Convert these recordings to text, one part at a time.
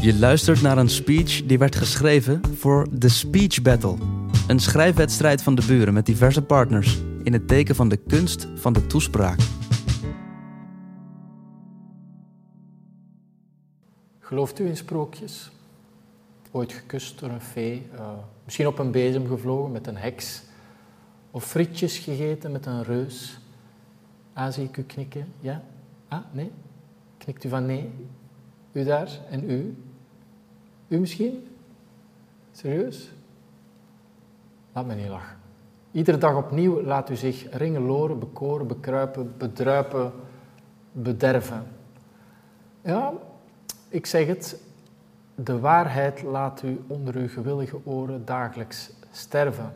Je luistert naar een speech die werd geschreven voor The Speech Battle. Een schrijfwedstrijd van de buren met diverse partners in het teken van de kunst van de toespraak. Gelooft u in sprookjes? Ooit gekust door een fee, uh, misschien op een bezem gevlogen met een heks, of frietjes gegeten met een reus? Ah, zie ik u knikken? Ja? Ah, nee? Knikt u van nee? U daar en u? U misschien? Serieus? Laat me niet lachen. Iedere dag opnieuw laat u zich ringeloren, bekoren, bekruipen, bedruipen, bederven. Ja, ik zeg het, de waarheid laat u onder uw gewillige oren dagelijks sterven.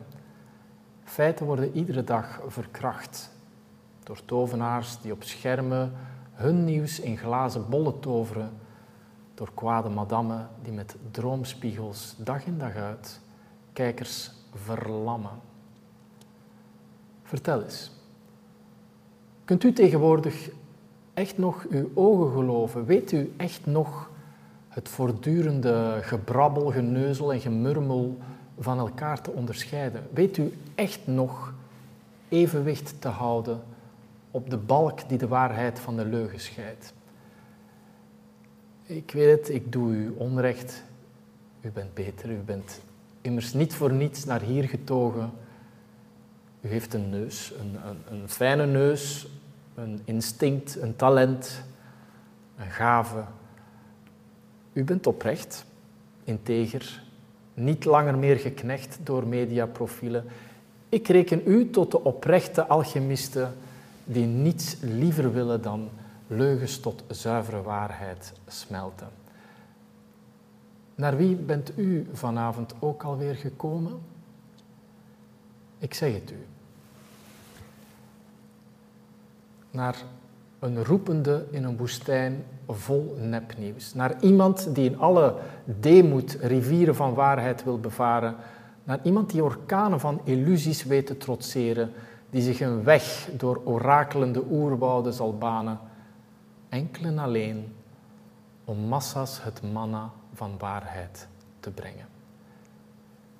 Feiten worden iedere dag verkracht door tovenaars die op schermen hun nieuws in glazen bollen toveren, door kwade madammen die met droomspiegels dag in dag uit kijkers verlammen. Vertel eens, kunt u tegenwoordig echt nog uw ogen geloven? Weet u echt nog het voortdurende gebrabbel, geneuzel en gemurmel van elkaar te onderscheiden? Weet u echt nog evenwicht te houden op de balk die de waarheid van de leugen scheidt? Ik weet het, ik doe u onrecht. U bent beter, u bent immers niet voor niets naar hier getogen. U heeft een neus, een, een, een fijne neus, een instinct, een talent, een gave. U bent oprecht, integer, niet langer meer geknecht door mediaprofielen. Ik reken u tot de oprechte alchemisten die niets liever willen dan leugens tot zuivere waarheid smelten. Naar wie bent u vanavond ook alweer gekomen? Ik zeg het u. Naar een roepende in een woestijn vol nepnieuws. Naar iemand die in alle deemoed rivieren van waarheid wil bevaren. Naar iemand die orkanen van illusies weet te trotseren. Die zich een weg door orakelende oerwouden zal banen. Enkel en alleen om massa's het manna van waarheid te brengen.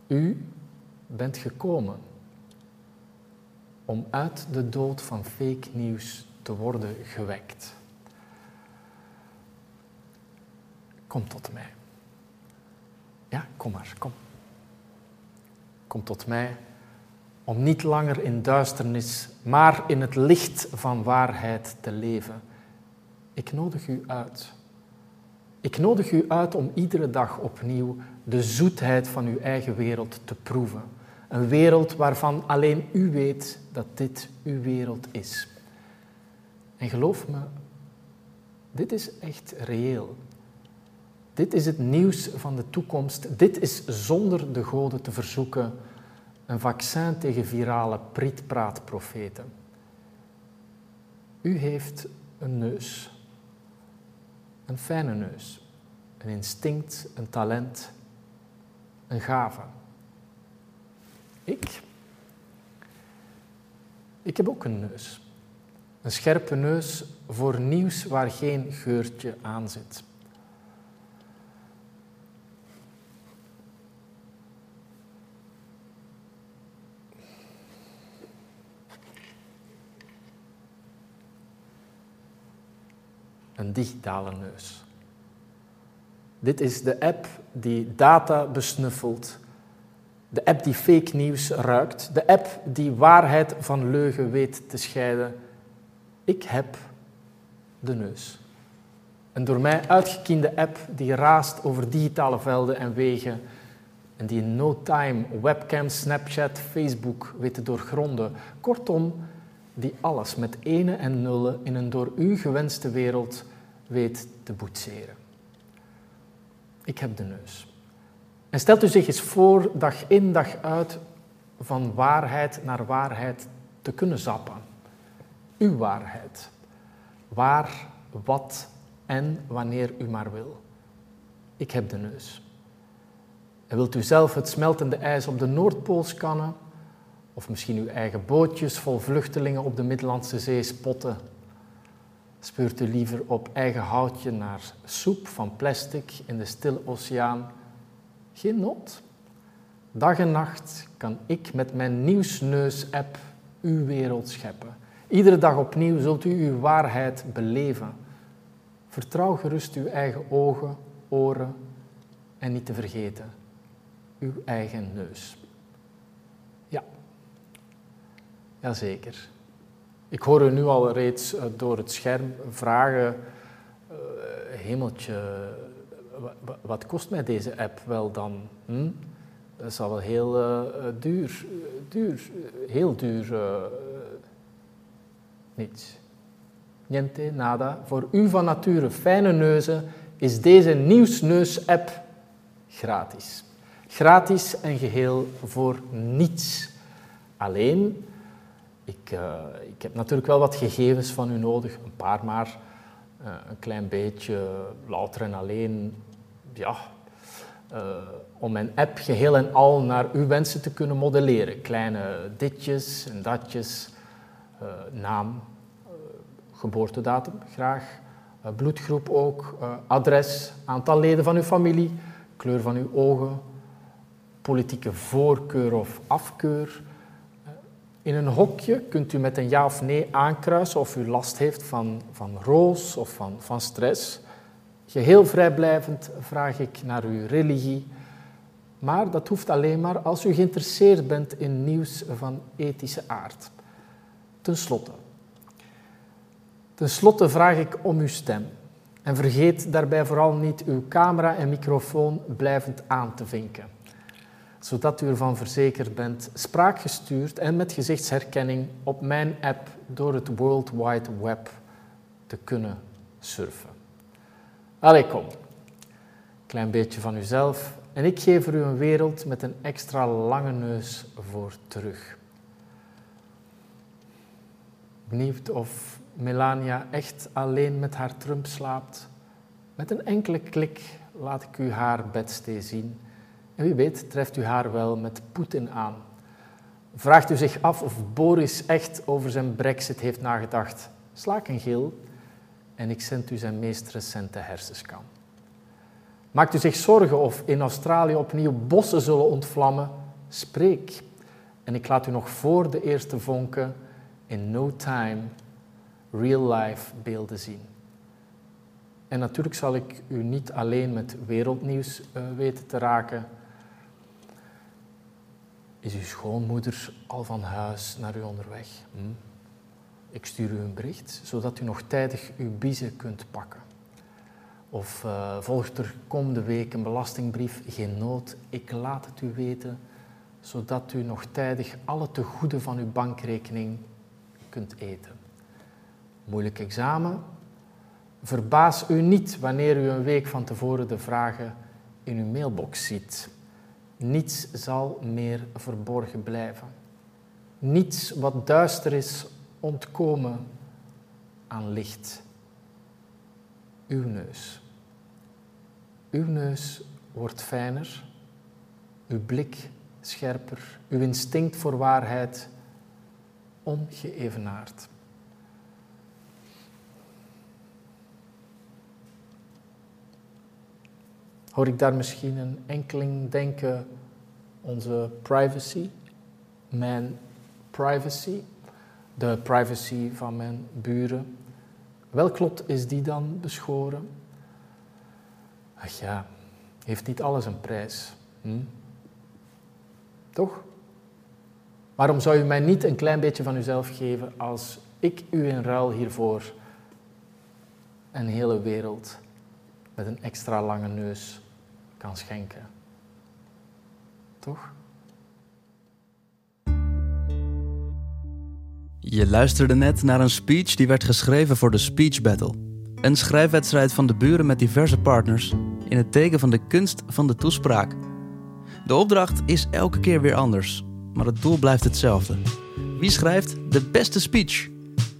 U bent gekomen om uit de dood van fake nieuws te worden gewekt. Kom tot mij. Ja, kom maar, kom. Kom tot mij om niet langer in duisternis, maar in het licht van waarheid te leven. Ik nodig u uit. Ik nodig u uit om iedere dag opnieuw de zoetheid van uw eigen wereld te proeven. Een wereld waarvan alleen u weet dat dit uw wereld is. En geloof me, dit is echt reëel. Dit is het nieuws van de toekomst. Dit is zonder de goden te verzoeken een vaccin tegen virale prietpraatprofeten. U heeft een neus. Een fijne neus. Een instinct, een talent, een gave. Ik? Ik heb ook een neus. Een scherpe neus voor nieuws waar geen geurtje aan zit. Een digitale neus. Dit is de app die data besnuffelt de app die fake nieuws ruikt, de app die waarheid van leugen weet te scheiden. Ik heb de neus. Een door mij uitgekiende app die raast over digitale velden en wegen en die in no time webcam, Snapchat, Facebook weet te doorgronden. Kortom, die alles met ene en nullen in een door u gewenste wereld weet te boetseren. Ik heb de neus. En stelt u zich eens voor, dag in dag uit, van waarheid naar waarheid te kunnen zappen. Uw waarheid. Waar, wat en wanneer u maar wil. Ik heb de neus. En wilt u zelf het smeltende ijs op de Noordpool scannen? Of misschien uw eigen bootjes vol vluchtelingen op de Middellandse Zee spotten? Speurt u liever op eigen houtje naar soep van plastic in de stille oceaan? Geen nood. Dag en nacht kan ik met mijn Nieuwsneus-app uw wereld scheppen. Iedere dag opnieuw zult u uw waarheid beleven. Vertrouw gerust uw eigen ogen, oren en niet te vergeten, uw eigen neus. Ja, jazeker. Ik hoor u nu al reeds eh, door het scherm vragen, uh, hemeltje, wat kost mij deze app wel dan? Hm? Dat zal wel heel uh, duur, duur, heel duur, niets. Niente, nada. Voor u van nature fijne neuzen is deze Nieuwsneus-app gratis. Gratis en geheel voor niets. Alleen, ik, uh, ik heb natuurlijk wel wat gegevens van u nodig, een paar maar, uh, een klein beetje, louter en alleen, ja, uh, om mijn app geheel en al naar uw wensen te kunnen modelleren. Kleine ditjes en datjes, naam, geboortedatum graag, bloedgroep ook, adres, aantal leden van uw familie, kleur van uw ogen, politieke voorkeur of afkeur. In een hokje kunt u met een ja of nee aankruisen of u last heeft van, van roos of van, van stress. Geheel vrijblijvend vraag ik naar uw religie, maar dat hoeft alleen maar als u geïnteresseerd bent in nieuws van ethische aard. Ten slotte. Ten slotte vraag ik om uw stem. En vergeet daarbij vooral niet uw camera en microfoon blijvend aan te vinken, zodat u ervan verzekerd bent spraakgestuurd en met gezichtsherkenning op mijn app door het World Wide Web te kunnen surfen. Allee, kom. Klein beetje van uzelf en ik geef er u een wereld met een extra lange neus voor terug. Benieuwd of Melania echt alleen met haar Trump slaapt. Met een enkele klik laat ik u haar bedstee zien. En wie weet treft u haar wel met Poetin aan. Vraagt u zich af of Boris echt over zijn brexit heeft nagedacht? Slaak een gil en ik zend u zijn meest recente hersenscan. Maakt u zich zorgen of in Australië opnieuw bossen zullen ontvlammen? Spreek. En ik laat u nog voor de eerste vonken in no time real-life beelden zien. En natuurlijk zal ik u niet alleen met wereldnieuws uh, weten te raken. Is uw schoonmoeder al van huis naar u onderweg? Hm? Ik stuur u een bericht, zodat u nog tijdig uw biezen kunt pakken. Of uh, volgt er komende week een belastingbrief, geen nood, ik laat het u weten, zodat u nog tijdig alle tegoeden van uw bankrekening kunt eten. Moeilijk examen? Verbaas u niet wanneer u een week van tevoren de vragen in uw mailbox ziet. Niets zal meer verborgen blijven. Niets wat duister is ontkomen aan licht. Uw neus. Uw neus wordt fijner, uw blik scherper, uw instinct voor waarheid ongeëvenaard. Hoor ik daar misschien een enkeling denken, onze privacy, mijn privacy, de privacy van mijn buren. Welk lot is die dan beschoren? Ach ja, heeft niet alles een prijs? Hm? Toch? Waarom zou u mij niet een klein beetje van uzelf geven als ik u in ruil hiervoor een hele wereld met een extra lange neus schenken. Toch? Je luisterde net naar een speech die werd geschreven voor de Speech Battle. Een schrijfwedstrijd van de buren met diverse partners in het teken van de kunst van de toespraak. De opdracht is elke keer weer anders, maar het doel blijft hetzelfde. Wie schrijft de beste speech?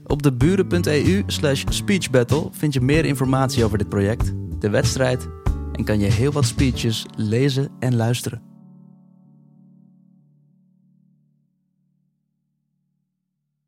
Op de buren.eu slash speechbattle vind je meer informatie over dit project, de wedstrijd en kan je heel wat speeches lezen en luisteren.